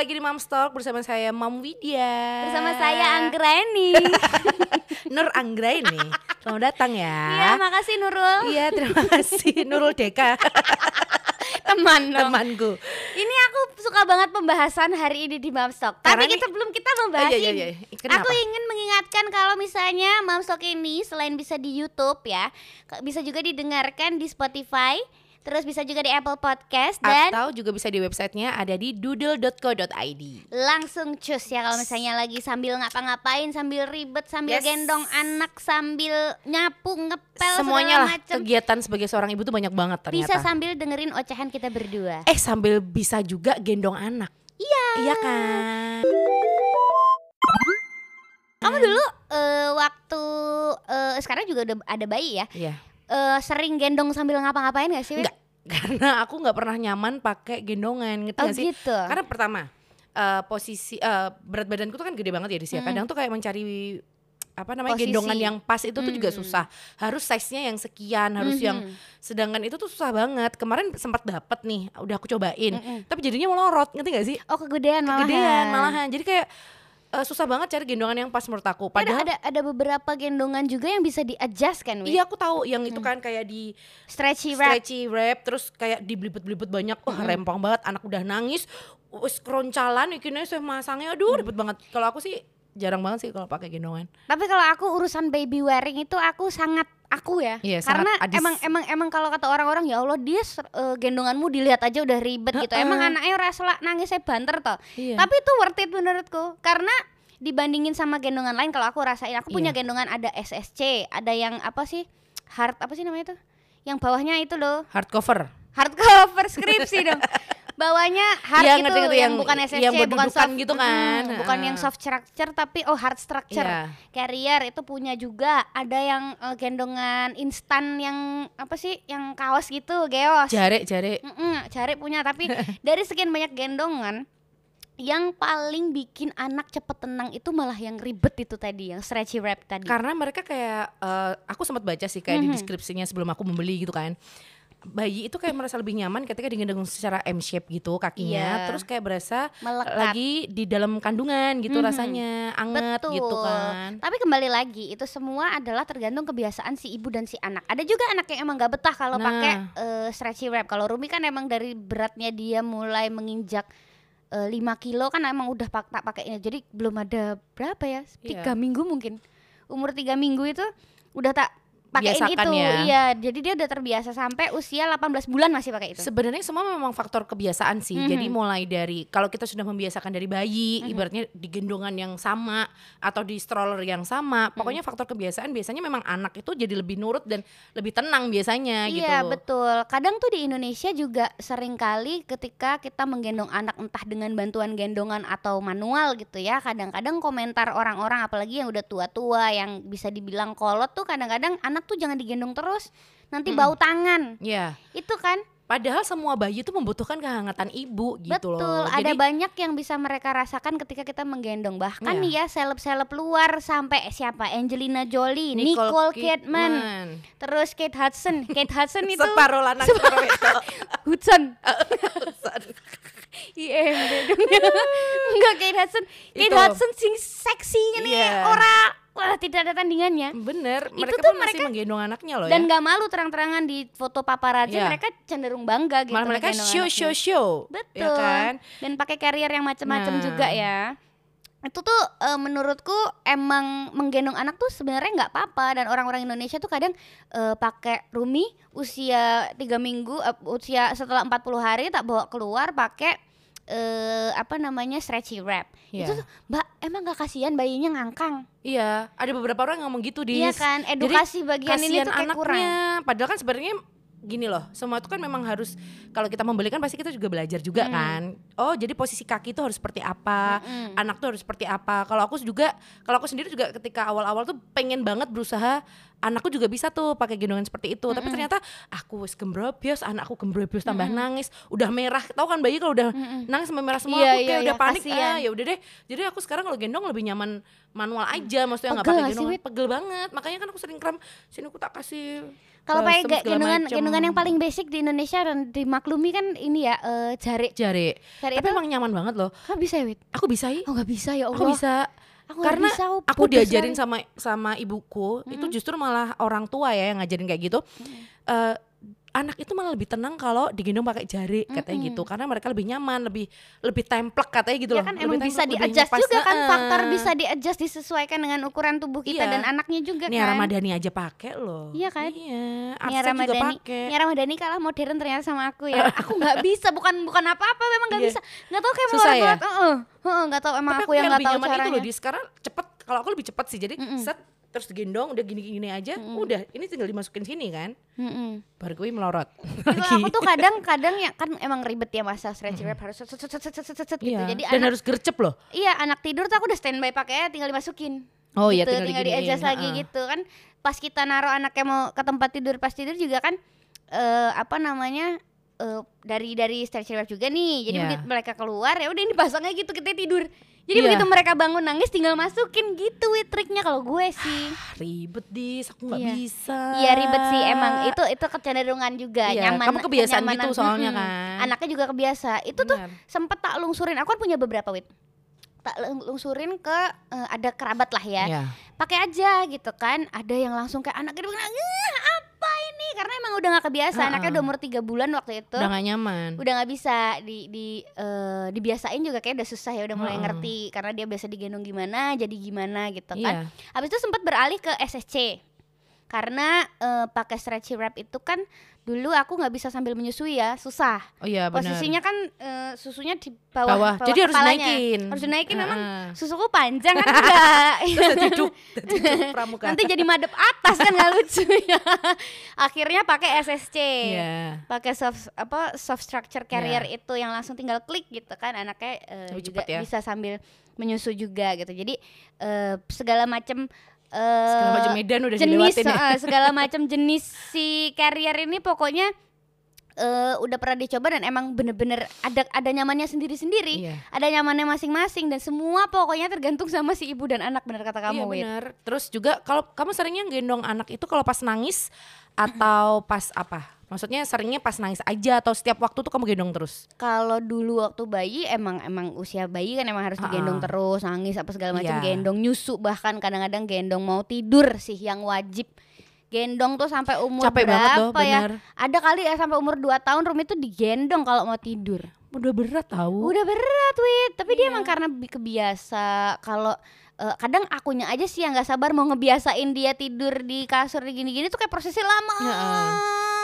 lagi di Mom Talk bersama saya Mam Widya. Bersama saya Anggreni. Nur Anggraini. Selamat datang ya. Iya, makasih Nurul. Iya, terima kasih Nurul Deka, Teman dong. temanku. Ini aku suka banget pembahasan hari ini di Mamstok. Tapi ini- kita belum kita membahas Oh, iya, iya, iya. Kenapa? Aku ingin mengingatkan kalau misalnya Mamstok ini selain bisa di YouTube ya, bisa juga didengarkan di Spotify, terus bisa juga di Apple Podcast dan Atau juga bisa di websitenya ada di doodle.co.id. langsung cus ya kalau misalnya lagi sambil ngapa-ngapain, sambil ribet, sambil Yes. gendong anak, sambil nyapu, ngepel Semuanya lah macem. kegiatan sebagai seorang ibu tuh banyak banget ternyata. Bisa sambil dengerin ocehan kita berdua. eh sambil bisa juga gendong anak. Iya. Iya kan? Kamu dulu eh, waktu eh, sekarang juga udah ada bayi ya. Iya. Eh, sering gendong sambil ngapa-ngapain gak sih? Enggak, karena aku nggak pernah nyaman pakai gendongan, ngerti Oh sih? gitu. Karena pertama eh, posisi eh, berat badanku tuh kan gede banget ya di sini. Mm. Kadang tuh kayak mencari apa namanya Posisi. gendongan yang pas itu tuh juga Mm. susah. Harus size-nya yang sekian, harus yang Mhm. sedangkan itu tuh susah banget. Kemarin sempat dapet nih, udah aku cobain. Mm-mm. Tapi jadinya melorot, ngerti gak sih? Oh kegedean malahan. Kegedean malahan. Jadi kayak eh, susah banget cari gendongan yang pas menurut aku. Ada, Padahal ada ada beberapa gendongan juga yang bisa di adjust kan? Iya aku tahu yang itu kan kayak di Stretchy wrap. stretchy wrap terus kayak dibelibet-belibet banyak. Wah rempong banget anak udah nangis. Wis keroncalan ikinnya saya masangnya. Aduh ribet banget. Kalau aku sih jarang banget sih kalau pakai gendongan. Tapi kalau aku urusan baby wearing itu aku sangat aku ya. Iya, Karena emang emang emang kalau kata orang-orang ya Allah dia eh, gendonganmu dilihat aja udah ribet gitu. Emang anaknya rasa nangis saya banter toh. Iya. Tapi itu worth it menurutku karena dibandingin sama gendongan lain kalau aku rasain aku punya Iya. gendongan ada SSC, ada yang apa sih? Hard apa sih namanya itu? Yang bawahnya itu loh, hardcover hardcover skripsi dong. Bawahnya hard Iya, itu ngerti-ngerti, yang, yang- bukan SSC, yang bukan soft gitu kan. Mm, bukan yang soft structure tapi oh hard structure. Iya. Carrier itu punya juga. Ada yang eh, gendongan instan yang apa sih? Yang kaos gitu, geos. jare jare Mm-mm, cari punya tapi dari sekian banyak gendongan yang paling bikin anak cepet tenang itu malah yang ribet itu tadi yang stretchy wrap tadi. karena mereka kayak eh, aku sempat baca sih kayak di Mhm. deskripsinya sebelum aku membeli gitu kan bayi itu kayak merasa lebih nyaman ketika digendong secara M shape gitu kakinya Iya. terus kayak berasa Melekat. lagi di dalam kandungan gitu Mhm. rasanya anget Betul. gitu kan Tapi kembali lagi itu semua adalah tergantung kebiasaan si ibu dan si anak. Ada juga anak yang emang gak betah kalau Nah. pakai eh, stretchy wrap. Kalau Rumi kan emang dari beratnya dia mulai menginjak eh, 5 kilo kan emang udah pak tak pakainya. Jadi belum ada berapa ya? Tiga Iya. minggu mungkin. Umur tiga minggu itu udah tak pakein Biasakan itu. ya. Iya, jadi dia udah terbiasa sampai usia 18 bulan masih pakai itu. Sebenarnya semua memang faktor kebiasaan sih. Mhm. Jadi mulai dari kalau kita sudah membiasakan dari bayi, Mhm. ibaratnya di gendongan yang sama atau di stroller yang Mhm. sama, pokoknya faktor kebiasaan biasanya memang anak itu jadi lebih nurut dan lebih tenang biasanya gitu. Iya betul. Kadang tuh di Indonesia juga sering kali ketika kita menggendong anak entah dengan bantuan gendongan atau manual gitu ya. Kadang-kadang komentar orang-orang apalagi yang udah tua-tua yang bisa dibilang kolot tuh kadang-kadang anak tuh jangan digendong terus. Nanti Mm-mm. bau tangan. Iya. Itu kan Padahal semua bayi itu membutuhkan kehangatan ibu gitu betul. loh. Ada Jadi banyak yang bisa mereka rasakan ketika kita menggendong. Bahkan Iya. nih ya seleb-seleb luar sampai siapa Angelina Jolie, Nicole, Kidman, terus Kate Hudson. Kate Hudson itu separuh lanang separuh wedok. Hudson. IMB dong ya. Enggak Kate Hudson. Kate Itu. Hudson sing seksinya nih Iya. orang wah tidak ada tandingannya. Bener, Itu mereka tuh pun masih mereka- menggendong anaknya loh Dan ya. gak malu terang-terangan di foto paparazzi Iya. mereka cenderung bangga gitu. Malah mereka show anaknya. show show. Betul. Ya kan? Dan pakai carrier yang macam-macam Nah. juga ya. Itu tuh eh, menurutku emang menggendong anak tuh sebenarnya nggak apa-apa dan orang-orang Indonesia tuh kadang eh, pakai Rumi usia tiga minggu eh, usia setelah 40 hari tak bawa keluar pakai eh apa namanya stretchy wrap. Iya. Itu tuh, Mbak, emang gak kasihan bayinya ngangkang? Iya, ada beberapa orang yang ngomong gitu di Iya kan? Edukasi bagian ini tuh kayak kurang. anaknya. Padahal kan sebenarnya gini loh, semua itu kan memang harus kalau kita membeli kan pasti kita juga belajar juga Hmm. kan. Oh, jadi posisi kaki itu harus seperti apa, Mm-mm. anak tuh harus seperti apa. Kalau aku juga, kalau aku sendiri juga ketika awal-awal tuh pengen banget berusaha anakku juga bisa tuh pakai gendongan seperti itu. Tapi Mm-mm. ternyata aku wis gembrobios, anakku gembrobios tambah Mm-mm. nangis, udah merah. Tahu kan bayi kalau udah Mm-mm. nangis sampai merah semua Iya, aku iya, kayak udah iya, panik kasihan. ah ya udah deh jadi aku sekarang kalau gendong lebih nyaman manual aja maksudnya nggak pakai gendongan pegel banget makanya kan aku sering kram sini aku tak kasih Kalau pakai gendongan macem. gendongan yang paling basic di Indonesia dan dimaklumi kan ini ya eh, jari. jari. Jari Tapi itu emang nyaman banget loh. Kamu bisa ya, Wit? Aku bisa ya. Oh, nggak bisa ya Allah. Aku bisa. Aku Karena bisa, aku aku bodoh diajarin sama sama ibuku itu justru malah orang tua ya yang ngajarin kayak gitu Eh, anak itu malah lebih tenang kalau digendong pakai jari katanya gitu karena mereka lebih nyaman lebih lebih templek katanya gitu Ya loh kan Lebih emang bisa templek, lebih di-adjust juga kan Heeh. faktor bisa di-adjust disesuaikan dengan ukuran tubuh kita Iya. dan anaknya juga Nia kan. Ramadhani aja pakai loh Iya kan? iya Nia Ramadhani, Nia Ramadhani kalah modern ternyata sama aku ya. aku nggak bisa, bukan bukan apa-apa, memang nggak Iya. bisa. Nggak tahu kayak mau ya? buat, Heeh, heeh, nggak tahu emang Tapi aku yang nggak tahu nyaman itu caranya. loh di sekarang cepet kalau aku lebih cepet sih jadi set terus digendong udah gini-gini aja udah ini tinggal dimasukin sini kan Mm-mm. baru gue melorot Itu aku tuh kadang-kadang ya kan emang ribet ya masa stretch wrap harus set, set, set, set, set, set, set, gitu. Iya. Jadi dan anak harus gercep loh iya anak tidur tuh aku udah standby pakai tinggal dimasukin. Oh iya, gitu, tinggal tinggal, diginiin, di-adjust lagi heeh. gitu kan. Pas kita naruh anaknya mau ke tempat tidur pas tidur juga kan eh apa namanya eh dari dari stretch wrap juga nih. Jadi Iya. begitu mereka keluar ya udah ini pasangnya gitu kita tidur. Jadi Iya. begitu mereka bangun nangis tinggal masukin gitu wit triknya kalau gue sih. Ah, ribet dis aku nggak Iya. bisa Iya ribet sih emang itu itu kecenderungan juga Iya, nyaman. kamu kebiasaan kenyamanan. gitu soalnya kan. Anaknya juga kebiasa. Itu tuh Benar. sempet tak lungsurin. Aku kan punya beberapa wit. Tak lung- lungsurin ke eh, ada kerabat lah ya. Iya. Pakai aja gitu kan. Ada yang langsung kayak "Eh, apa ini?" Karena emang udah nggak kebiasa. Heeh. Anaknya udah umur tiga bulan waktu itu. udah gak nyaman Udah nggak bisa di di eh, dibiasain juga kayak udah susah ya udah mulai Heeh. ngerti karena dia biasa digendong gimana jadi gimana gitu kan. iya Habis itu sempat beralih ke SSC. Karena eh, pakai stretchy wrap itu kan dulu aku nggak bisa sambil menyusui ya, susah. oh iya benar Posisinya kan eh, susunya di bawah, bawah, jadi harus kepalanya. dinaikin Harus dinaikin memang Heeh. susuku panjang kan enggak. Terus duduk duduk Nanti jadi madep atas kan nggak lucu ya. Akhirnya pakai SSC. iya Pakai soft apa soft structure carrier itu yang langsung tinggal klik gitu kan anaknya Lebih juga ya. bisa sambil menyusu juga gitu. Jadi eh, segala macam eh, segala macam medan udah jenis ya eh, segala macam jenis si carrier ini pokoknya eh, udah pernah dicoba dan emang bener-bener ada ada nyamannya sendiri-sendiri Iya. ada nyamannya masing-masing dan semua pokoknya tergantung sama si ibu dan anak bener kata kamu iya Wit. benar terus juga kalau kamu seringnya gendong anak itu kalau pas nangis atau pas apa maksudnya seringnya pas nangis aja atau setiap waktu tuh kamu gendong terus Kalau dulu waktu bayi emang emang usia bayi kan emang harus digendong Ah-ah. terus nangis apa segala macam Iya. gendong nyusu bahkan kadang-kadang gendong mau tidur sih yang wajib gendong tuh sampai umur capek berapa banget loh ya ada kali ya sampai umur 2 tahun Rumi tuh digendong kalau mau tidur udah berat tahu Udah berat, Wit. Tapi dia Iya. emang karena bi- kebiasa kalau eh, kadang akunya aja sih yang nggak sabar mau ngebiasain dia tidur di kasur gini-gini tuh kayak prosesnya lama. Heeh.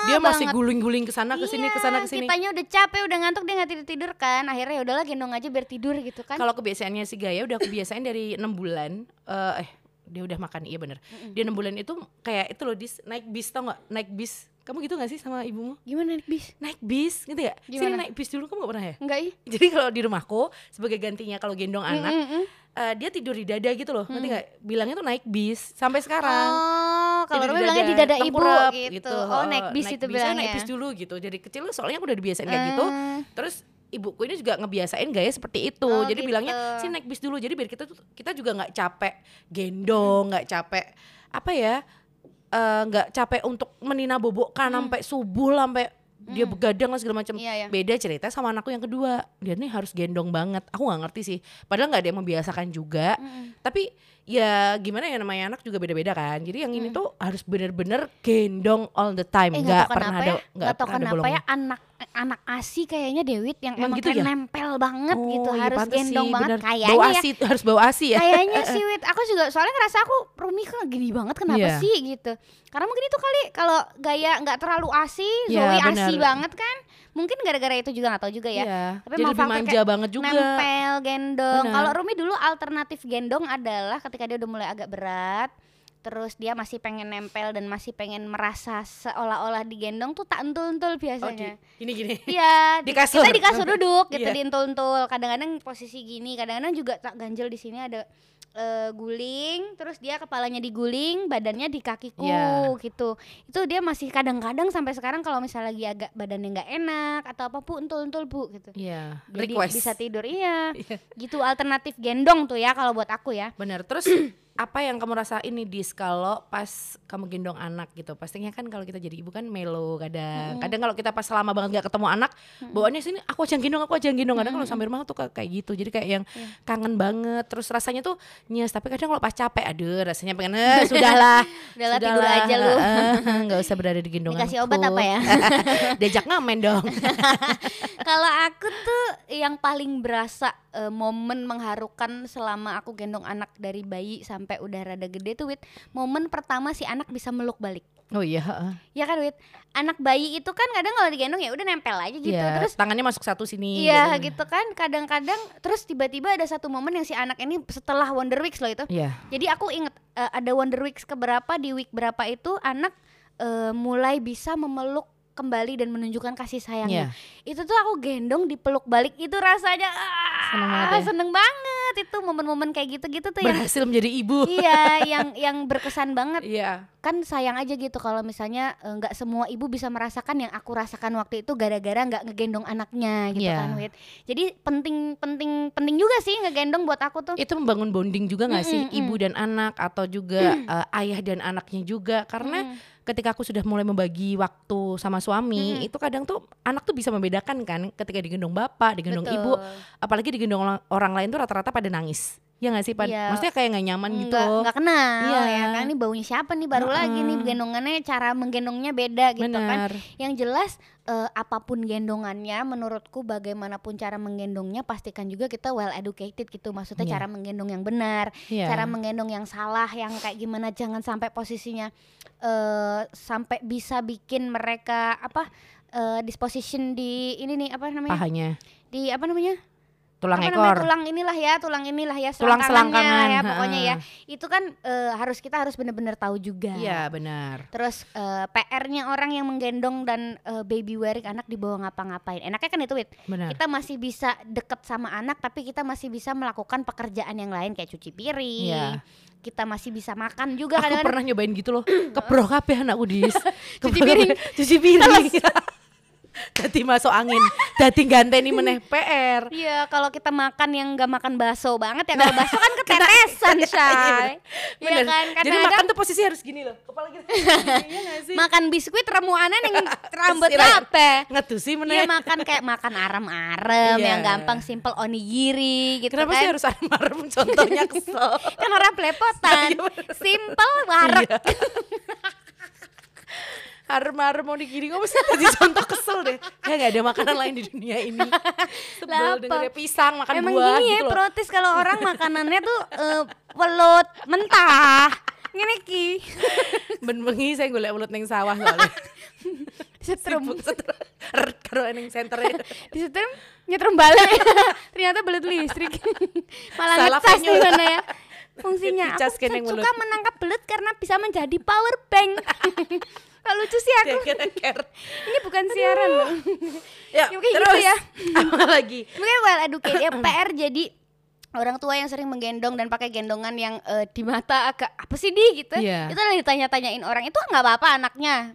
Dia masih guling-guling ke sana ke sini ke sana ke Iya, sini Kitanya udah capek, udah ngantuk, dia nggak tidur tidur kan. Akhirnya ya udahlah gendong aja biar tidur gitu kan. Kalau kebiasaannya si Gaya udah kebiasaan dari enam bulan, eh eh, dia udah makan iya bener. Dia enam bulan itu kayak itu loh dis naik bis tau nggak? Naik bis. Kamu gitu gak sih sama ibumu? Gimana nih, bis? Naik bis gitu ya? Sini Gimana? naik bis dulu kamu gak pernah ya? Enggak ih. Jadi kalau di rumahku sebagai gantinya kalau gendong anak, Mm, mm, mm. eh, dia tidur di dada gitu loh. Ngerti nggak? Bilangnya tuh naik bis sampai sekarang. Oh, kalau Rumi bilangnya di dada ibu tengkurap gitu. Oh, naik bis itu Bisa bilangnya. naik bis dulu gitu. Jadi kecil soalnya aku udah dibiasain kayak gitu. Eh, Terus ibuku ini juga ngebiasain gaya seperti itu. Oh, jadi gitu. bilangnya sih naik bis dulu. Jadi biar kita tuh kita juga nggak capek gendong, nggak capek apa ya? eh, nggak capek untuk menina bobokkan sampai subuh sampai dia begadang lah segala macam. Iya, iya. Beda cerita sama anakku yang kedua. Dia nih harus gendong banget. Aku nggak ngerti sih. Padahal nggak ada yang membiasakan juga. Tapi ya gimana ya namanya anak juga beda-beda kan. Jadi yang ini tuh harus bener-bener gendong all the time. Eh nggak tahu pernah kenapa ada ya, nggak nggak tahu kenapa ya bolongnya. anak anak asi kayaknya Dewit yang Emang emang gitu ya? nempel banget gitu iya, harus gendong sih, banget bener. kayaknya Bau ya. asi, harus bau asi ya. Kayaknya sih Wit, aku juga soalnya ngerasa aku Rumi kok gini banget kenapa Iya. sih gitu. Karena mungkin itu kali kalau gaya nggak terlalu asi, Iya, Zoe asi bener. banget kan. Mungkin gara-gara itu juga nggak tahu juga ya. Iya, Tapi jadi lebih manja banget juga. Nempel, gendong. Kalau Rumi dulu alternatif gendong adalah ketika dia udah mulai agak berat, terus dia masih pengen nempel dan masih pengen merasa seolah-olah digendong tuh tak entul-entul Oh, di, biasanya. gini gini. Iya, Di di- kasur. Kita di kasur duduk gitu, Iya. diintul-intul. Kadang-kadang posisi gini, kadang-kadang juga tak ganjel di sini ada eh, guling, terus dia kepalanya diguling, badannya di kakiku Iya. gitu. Itu dia masih kadang-kadang sampai sekarang kalau misalnya lagi agak badannya nggak enak atau apa bu, entul-entul bu gitu. Iya, Jadi request. bisa tidur iya. Iya. gitu alternatif gendong tuh ya kalau buat aku ya. Bener. Terus apa yang kamu rasain nih dis kalau pas kamu gendong anak gitu? Pastinya kan kalau kita jadi ibu kan melo kadang. Kadang kalau kita pas lama banget nggak ketemu anak bawaannya sini aku aja yang gendong aku aja yang gendong. Kadang kalau sambil rumah tuh kayak- gitu. Jadi kayak yang Iya. kangen banget. Terus rasanya tuh nyes tapi kadang kalau pas capek aduh rasanya pengen eh, sudahlah. Udahlah, tidur aja lu. nggak usah berada di gendongan Dikasih obat apa ya? diajak ngamen dong. Kalau aku tuh yang paling berasa eh, momen mengharukan selama aku gendong anak dari bayi sampai udah rada gede tuh Wit Momen pertama si anak bisa meluk balik oh iya. Ya kan Wit Anak bayi itu kan kadang kalau digendong ya udah nempel aja gitu Iya, Terus tangannya masuk satu sini Iya gitu kan kadang-kadang Terus tiba-tiba ada satu momen yang si anak ini setelah Wonder Weeks loh itu Iya. Jadi aku inget eh, ada Wonder Weeks keberapa di week berapa itu anak eh, mulai bisa memeluk kembali dan menunjukkan kasih sayangnya. Itu tuh aku gendong dipeluk balik itu rasanya ah, Seneng banget ya? seneng banget itu momen-momen kayak gitu-gitu tuh yang berhasil menjadi ibu iya yang yang berkesan banget iya kan sayang aja gitu kalau misalnya eh, nggak semua ibu bisa merasakan yang aku rasakan waktu itu gara-gara nggak ngegendong anaknya gitu Iya. kan Wit. Jadi penting penting penting juga sih ngegendong buat aku tuh. itu membangun bonding juga nggak sih Mm, mm, ibu dan anak atau juga eh, ayah dan anaknya juga karena Mm. Ketika aku sudah mulai membagi waktu sama suami Mm. itu kadang tuh anak tuh bisa membedakan kan ketika digendong bapak digendong Betul. ibu apalagi digendong orang lain tuh rata-rata pada nangis ya nggak sih Pad? Iya. maksudnya kayak nggak nyaman gitu nggak nggak kenal Iya. ya kan? Ini baunya siapa nih baru lagi nih? Gendongannya cara menggendongnya beda gitu kan. Benar. Yang jelas eh, apa pun gendongannya menurutku bagaimanapun cara menggendongnya pastikan juga kita well educated gitu. Maksudnya Iya. cara menggendong yang benar Iya. cara menggendong yang salah yang kayak gimana. Jangan sampai posisinya eh sampai bisa bikin mereka apa eh, disposition di ini nih apa namanya? Pahanya. Di apa namanya tulang apa ekor. tulang inilah ya tulang inilah ya Tulang selangkangan, ya pokoknya ya. itu kan eh, harus kita harus benar-benar tahu juga. Iya benar. Terus eh, PR-nya orang yang menggendong dan eh, baby wearing anak dibawa ngapa-ngapain. Enaknya kan itu Wit? Benar. Kita masih bisa deket sama anak tapi kita masih bisa melakukan pekerjaan yang lain kayak cuci piring. Iya. kita masih bisa makan juga aku kadang-kadang. pernah nyobain gitu loh. Keproh kabeh anakku dis Cuci piring. cuci piring Dadi masuk angin Dadi ganteni meneh PR Iya, kalau kita makan yang nggak makan bakso banget ya kalau bakso kan ketetesan, Shay. Iya Bener. kan? Jadi Kadang-kadang makan tuh posisi harus gini loh Kepala gini Iya gak makan biskuit remuanan yang rambut apa? Ngedusi Iya meneh makan kayak makan arem-arem Iya. yang gampang simple onigiri gitu Kenapa kan. sih harus marem contohnya kesel Kan orang. Iya, bener. simple warek. Harem-harem mau digini Kok mesti jadi contoh kesel deh Ya gak ada makanan lain di dunia ini Sebel dengernya pisang Makan Emang buah gini ya gitu protes kalau orang makanannya tuh eh, welut mentah. Ngene ki. Ben bengi saya golek ulut ning sawah soalnya Setrum. Seter- Ret karo ning senternya Disetrum nyetrum balik. Ternyata belut listrik. Malah ngecas di mana ya. Fungsinya aku suka menangkap belut karena bisa menjadi power bank. Kok lucu sih aku. Ini bukan siaran loh. Ya, Ya, kayak gitu terus ya. apa lagi? Mungkin well educated ya, PR jadi orang tua yang sering menggendong dan pakai gendongan yang eh, di mata agak apa sih di gitu Iya. itu lagi ditanya-tanyain orang itu nggak apa-apa anaknya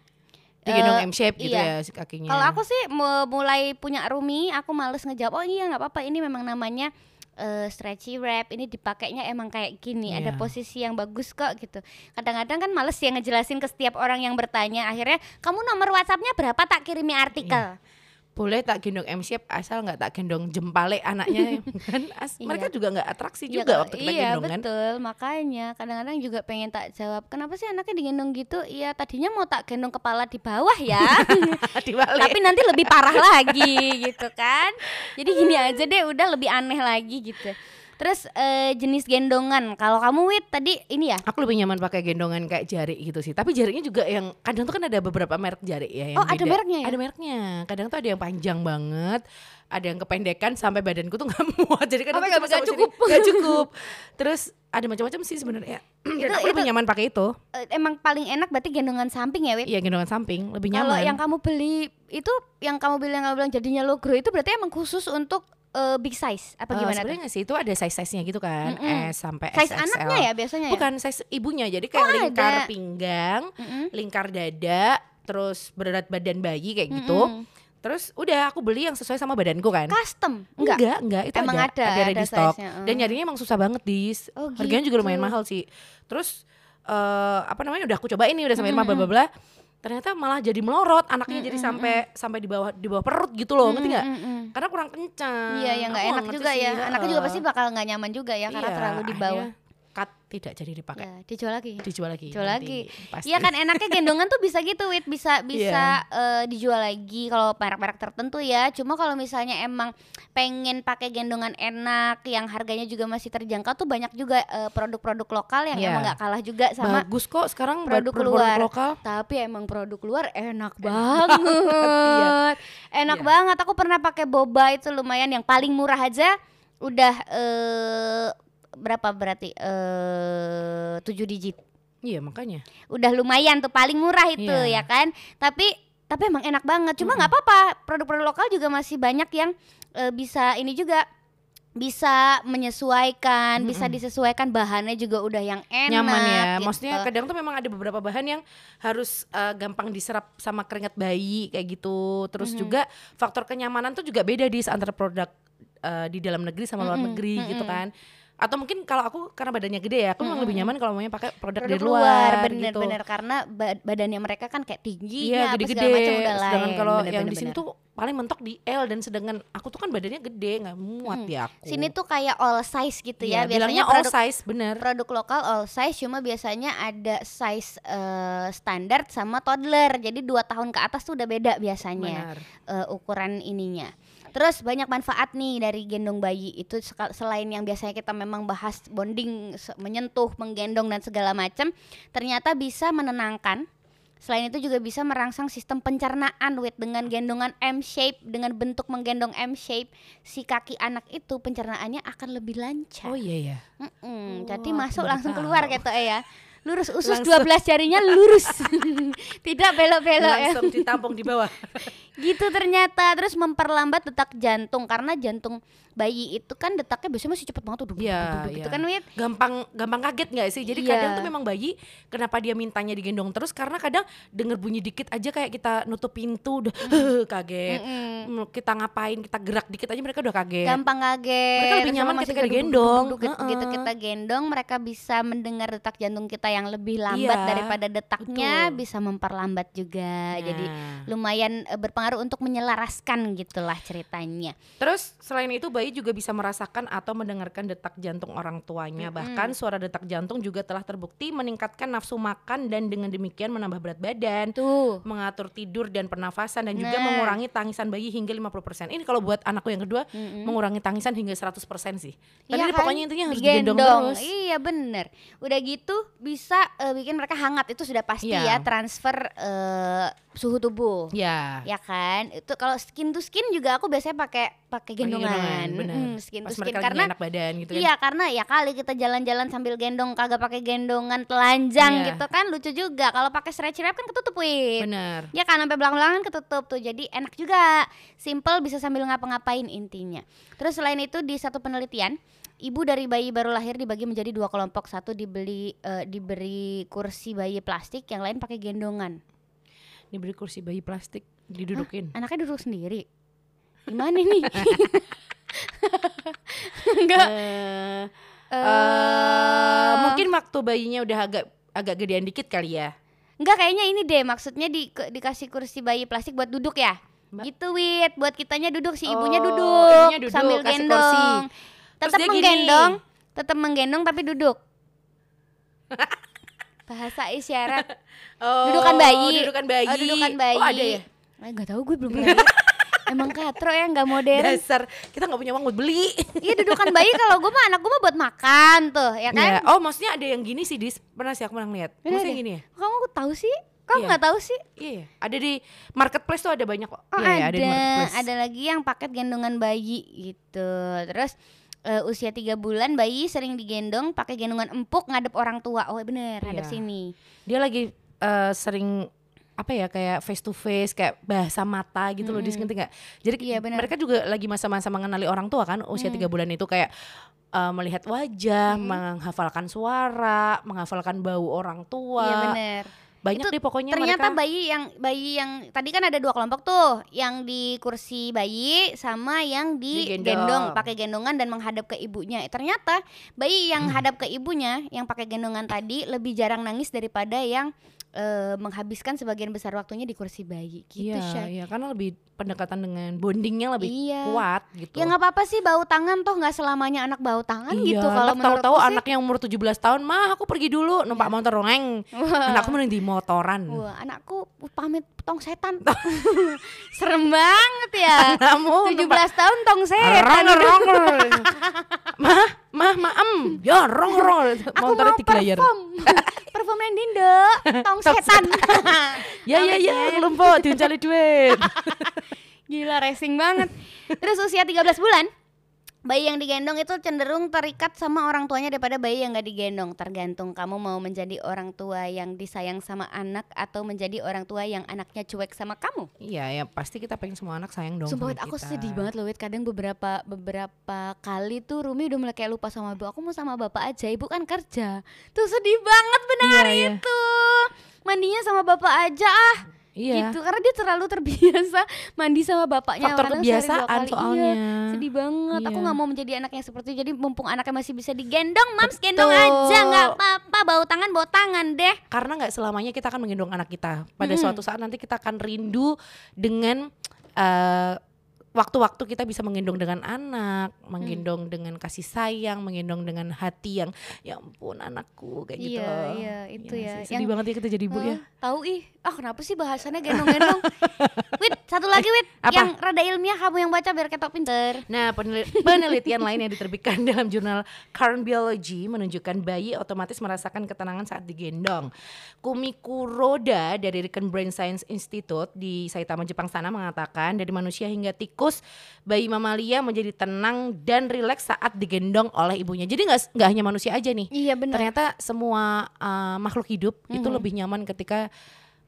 Digendong Eh, M shape gitu iya. ya si kakinya. kalau aku sih mu- mulai punya Rumi aku males ngejawab oh iya nggak apa-apa ini memang namanya eh, stretchy wrap ini dipakainya emang kayak gini ada Iya. posisi yang bagus kok gitu. Kadang-kadang kan males ya ngejelasin ke setiap orang yang bertanya akhirnya kamu nomor WhatsAppnya berapa? Tak kirimi artikel boleh tak gendong M shape asal nggak tak gendong jempale anaknya kan? As- Iya. mereka juga nggak atraksi Iya, juga waktu kita iya, gendong kan betul. Makanya kadang-kadang juga pengen tak jawab kenapa sih anaknya digendong gitu? Iya tadinya mau tak gendong kepala di bawah ya. Tapi nanti lebih parah lagi gitu kan. Jadi gini aja deh udah lebih aneh lagi gitu terus eh, jenis gendongan. Kalau kamu wit tadi ini ya? Aku lebih nyaman pakai gendongan kayak jari gitu sih. Tapi jarinya juga yang kadang tuh kan ada beberapa merek jari ya yang Oh, ada beda. mereknya ya? ada mereknya. Kadang tuh ada yang panjang banget ada yang kependekan sampai badanku tuh nggak muat. Jadi kadang Oh, nggak- sini. cukup. nggak cukup. Terus ada macam-macam sih sebenarnya. Dan Itu- aku lebih itu- nyaman pakai itu. Eh, emang paling enak berarti gendongan samping ya wit? Iya gendongan samping. Lebih kalau nyaman. yang kamu beli itu yang kamu beli yang kamu bilang jadinya logro itu berarti emang khusus untuk eh, big size apa Eh, gimana tuh? sebenarnya sih itu ada size-size-nya gitu kan Mm-mm. S sampai size XXL. anaknya ya biasanya ya bukan size ibunya jadi kayak Oh, lingkar ada. pinggang Mm-mm. lingkar dada terus berat badan bayi kayak gitu Mm-mm. Terus udah aku beli yang sesuai sama badanku kan. Custom? Enggak, Enggak. enggak, itu Emang ada, ada, ada, ada ada di stok. Dan eh. nyarinya emang susah banget dis. Oh, Harganya juga lumayan gitu. mahal sih. Terus eh apa namanya udah aku cobain nih udah sampai rumah bla bla bla. Ternyata malah jadi melorot, anaknya jadi sampai sampai di bawah di bawah perut gitu loh, ngerti nggak? Mm-mm. Karena kurang kencang. Iya, ya nggak enak juga sih, ya. Anaknya juga pasti bakal nggak nyaman juga ya karena Iya, terlalu di bawah. akhirnya Cut tidak jadi dipakai. Ya, dijual lagi. Dijual lagi. Dijual nanti, lagi. Iya kan enaknya gendongan tuh bisa gitu Wit bisa bisa Iya. eh, dijual lagi kalau merek-merek tertentu ya. Cuma kalau misalnya emang pengen pakai gendongan enak yang harganya juga masih terjangkau tuh banyak juga eh, produk-produk lokal yang Iya. emang nggak kalah juga sama Bagus kok sekarang produk produk, luar. lokal. tapi emang produk luar enak banget. Enak Iya. banget. Aku pernah pakai boba itu lumayan yang paling murah aja udah eh berapa berarti eh 7 digit. Iya makanya. Udah lumayan tuh paling murah itu Iya. ya kan. Tapi tapi emang enak banget. Cuma nggak apa-apa. Produk-produk lokal juga masih banyak yang eh, bisa ini juga bisa menyesuaikan, bisa disesuaikan bahannya juga udah yang enak. nyaman ya. gitu. Maksudnya kadang tuh memang ada beberapa bahan yang harus eh, gampang diserap sama keringat bayi kayak gitu. Terus juga faktor kenyamanan tuh juga beda di antara produk eh, di dalam negeri sama luar negeri gitu kan. Atau mungkin kalau aku karena badannya gede ya, aku memang lebih nyaman kalau mau pakai produk, produk dari luar, gitu. bener-bener karena ba- badannya mereka kan kayak tinggi apa gede-gede. macam udah lain. Sedangkan kalau Bener, yang bener, di sini bener. tuh paling mentok di L dan sedangkan aku tuh kan badannya gede nggak muat di aku. sini tuh kayak all size gitu ya. bilangnya Biasanya all produk size bener. produk lokal all size cuma biasanya ada size eh, standar sama toddler. Jadi dua tahun ke atas tuh udah beda biasanya eh, ukuran ininya. Terus banyak manfaat nih dari gendong bayi itu selain yang biasanya kita memang bahas bonding, menyentuh, menggendong dan segala macam, ternyata bisa menenangkan. Selain itu juga bisa merangsang sistem pencernaan with dengan gendongan M shape dengan bentuk menggendong M shape si kaki anak itu pencernaannya akan lebih lancar. Oh iya ya. Mm-mm, Oh, jadi masuk langsung tahu. keluar gitu ya. Lurus usus Langsung. 12 jarinya lurus. Tidak belok-belok ya. Langsung ditampung di bawah. Gitu ternyata terus memperlambat detak jantung karena jantung bayi itu kan detaknya biasanya masih cepet banget tuh Iya, duduk gitu iya. kan Wit. gampang gampang kaget nggak sih jadi Iya. kadang tuh memang bayi kenapa dia mintanya digendong terus karena kadang denger bunyi dikit aja kayak kita nutup pintu udah kaget Mm-mm. Mm, kita ngapain kita gerak dikit aja mereka udah kaget Gampang kaget. Mereka lebih nyaman ketika digendong. gitu, kita gendong mereka bisa mendengar detak jantung kita yang lebih lambat Iya, daripada detaknya betul. bisa memperlambat juga. Jadi Nah. lumayan eh, berpengaruh untuk menyelaraskan gitulah ceritanya. Terus selain itu bayi juga bisa merasakan atau mendengarkan detak jantung orang tuanya. Bahkan suara detak jantung juga telah terbukti meningkatkan nafsu makan dan dengan demikian menambah berat badan, Tuh. mengatur tidur dan pernafasan dan juga Nah. mengurangi tangisan bayi hingga 50%. Ini kalau buat anakku yang kedua mengurangi tangisan hingga 100% sih. Tapi Iya ini kan? pokoknya intinya harus digendong, terus. Iya bener. Udah gitu bisa eh, bikin mereka hangat itu sudah pasti Iya. ya transfer eh, suhu tubuh. Ya. Ya kan? Itu kalau skin to skin juga aku biasanya pakai pakai gendongan. gendongan, bener. Mm, skin Pas to skin karena enak badan gitu kan. Iya karena ya kali kita jalan-jalan sambil gendong kagak pakai gendongan telanjang Iya. gitu kan lucu juga. Kalau pakai stretch wrap kan ketutup wih. Bener. Ya kan sampai belakang-belakangan ketutup tuh. Jadi enak juga. Simple bisa sambil ngapa-ngapain intinya. Terus selain itu di satu penelitian Ibu dari bayi baru lahir dibagi menjadi dua kelompok. Satu dibeli eh, diberi kursi bayi plastik, yang lain pakai gendongan. Diberi kursi bayi plastik didudukin. Anaknya duduk sendiri. Gimana nih? Enggak. Eh, Eh, eh, mungkin waktu bayinya udah agak agak gedean dikit kali ya. Enggak kayaknya ini deh maksudnya di ke- dikasih kursi bayi plastik buat duduk ya. Mbak. Gitu Wit, buat kitanya duduk si ibunya Oh, duduk, ininya duduk, sambil gendong. kursi. Tetap menggendong, tetap menggendong tapi duduk. Bahasa isyarat. Oh, Dudukan bayi. Dudukan bayi. Oh, dudukan bayi. Oh, ada ya? Eh, enggak tahu gue belum pernah. Emang katro ya nggak modern. Dasar kita nggak punya uang buat beli. Iya dudukan bayi kalau gue mah anak gue mah buat makan tuh, ya kan? Ya, Oh, maksudnya ada yang gini sih, Dis. Pernah sih aku pernah lihat. Bener Maksudnya deh. gini ya? Kamu tahu sih? Kamu Iya. nggak tahu sih? Iya, iya. Ada di marketplace tuh ada banyak kok. Oh Iya, iya, ada, di marketplace. ada lagi yang paket gendongan bayi gitu. Terus eh, usia tiga bulan bayi sering digendong pakai gendongan empuk ngadep orang tua. Oh bener, ngadep Iya. sini. Dia lagi eh, sering apa ya kayak face to face kayak bahasa mata gitu loh, Dis ngerti nggak? Jadi Iya, benar. mereka juga lagi masa-masa mengenali orang tua kan usia tiga bulan itu kayak eh, melihat wajah, menghafalkan suara, menghafalkan bau orang tua. Iya bener. Banyak Itu deh pokoknya Ternyata mereka. bayi yang bayi yang tadi kan ada dua kelompok tuh, yang di kursi bayi sama yang di Digendong. gendong, pakai gendongan dan menghadap ke ibunya. Ternyata bayi yang Hmm. hadap ke ibunya, yang pakai gendongan tadi lebih jarang nangis daripada yang eh, menghabiskan sebagian besar waktunya di kursi bayi. Gitu, Iya, iya karena lebih pendekatan dengan bondingnya lebih Iya. kuat gitu. Ya nggak apa-apa sih bau tangan toh nggak selamanya anak bau tangan iya, gitu kalau tahu-tahu anak yang umur 17 tahun, "Mah, aku pergi dulu numpak motor rongeng." Anakku mending di motoran. Wah, anakku pamit tong setan. Serem banget ya. Kamu 17 tahun tong setan. rong rong. mah, mah, mah, em. Ya, rong rong. Aku mau perform. perform yang dindo, tong setan. Ya, ya, ya, kelompok diuncali duit. Gila racing banget. Terus usia 13 bulan Bayi yang digendong itu cenderung terikat sama orang tuanya daripada bayi yang gak digendong. Tergantung kamu mau menjadi orang tua yang disayang sama anak Atau menjadi orang tua yang anaknya cuek sama kamu. Iya, ya pasti kita pengen semua anak sayang dong Sumpah aku kita. sedih banget loh Kadang beberapa beberapa kali tuh Rumi udah mulai kayak lupa sama ibu. Aku mau sama bapak aja, ibu kan kerja. Tuh sedih banget benar Iya, iya. itu. Mandinya sama bapak aja ah Iya. gitu karena dia terlalu terbiasa mandi sama bapaknya Faktor kebiasaan kali. soalnya. Iya, sedih banget aku Iya. nggak mau menjadi anak yang seperti itu jadi mumpung anaknya masih bisa digendong mams gendong Betul. aja nggak apa-apa bau tangan bau tangan deh Karena nggak selamanya kita akan menggendong anak kita. Pada Mm-mm. suatu saat nanti kita akan rindu dengan eh, waktu-waktu kita bisa menggendong dengan anak, menggendong dengan kasih sayang, menggendong dengan hati yang ya ampun anakku kayak gitu. Iya, iya, itu Iya ya. sih, Sedih banget ya kita jadi ibu ya. Hah, tahu ih ah kenapa sih bahasannya gendong-gendong Wit satu lagi Wit apa? yang rada ilmiah kamu yang baca biar ketok pinter Nah, penel- penelitian lain yang diterbitkan dalam jurnal Current Biology menunjukkan bayi otomatis merasakan ketenangan saat digendong. Kumiko Roda dari Riken Brain Science Institute di Saitama, Jepang sana mengatakan dari manusia hingga tikus, bayi mamalia menjadi tenang dan rileks saat digendong oleh ibunya. Jadi nggak nggak hanya manusia aja nih. iya benar Ternyata semua uh, makhluk hidup itu Mhm. lebih nyaman ketika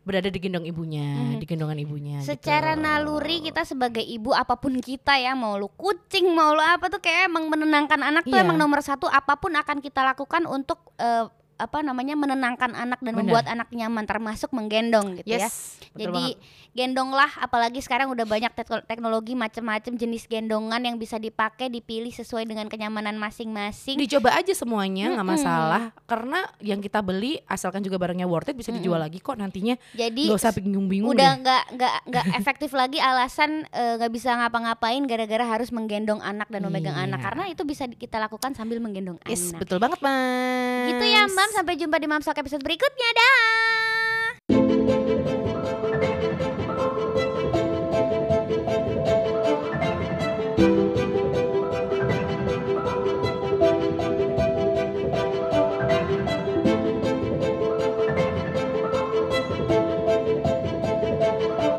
berada di gendong ibunya, Mhm. di gendongan ibunya. Secara gitu. naluri kita sebagai ibu apa pun kita ya mau lu kucing mau lu apa tuh kayak emang menenangkan anak tuh Iya. emang nomor satu apa pun akan kita lakukan untuk eh, apa namanya menenangkan anak dan Benar. membuat anak nyaman termasuk menggendong gitu ya. Yes, betul Jadi banget. gendonglah apalagi sekarang udah banyak tek- teknologi macam-macam jenis gendongan yang bisa dipakai dipilih sesuai dengan kenyamanan masing-masing. dicoba aja semuanya nggak Mm-mm. masalah karena yang kita beli asalkan juga barangnya worth it bisa dijual lagi kok nantinya Jadi nggak usah bingung-bingung udah nggak nggak nggak efektif lagi alasan eh, nggak bisa ngapa-ngapain gara-gara harus menggendong anak dan memegang Iya. anak karena itu bisa kita lakukan sambil menggendong Yes, anak. betul banget mas Gitu ya Sampai jumpa di Mamsak episode berikutnya dah.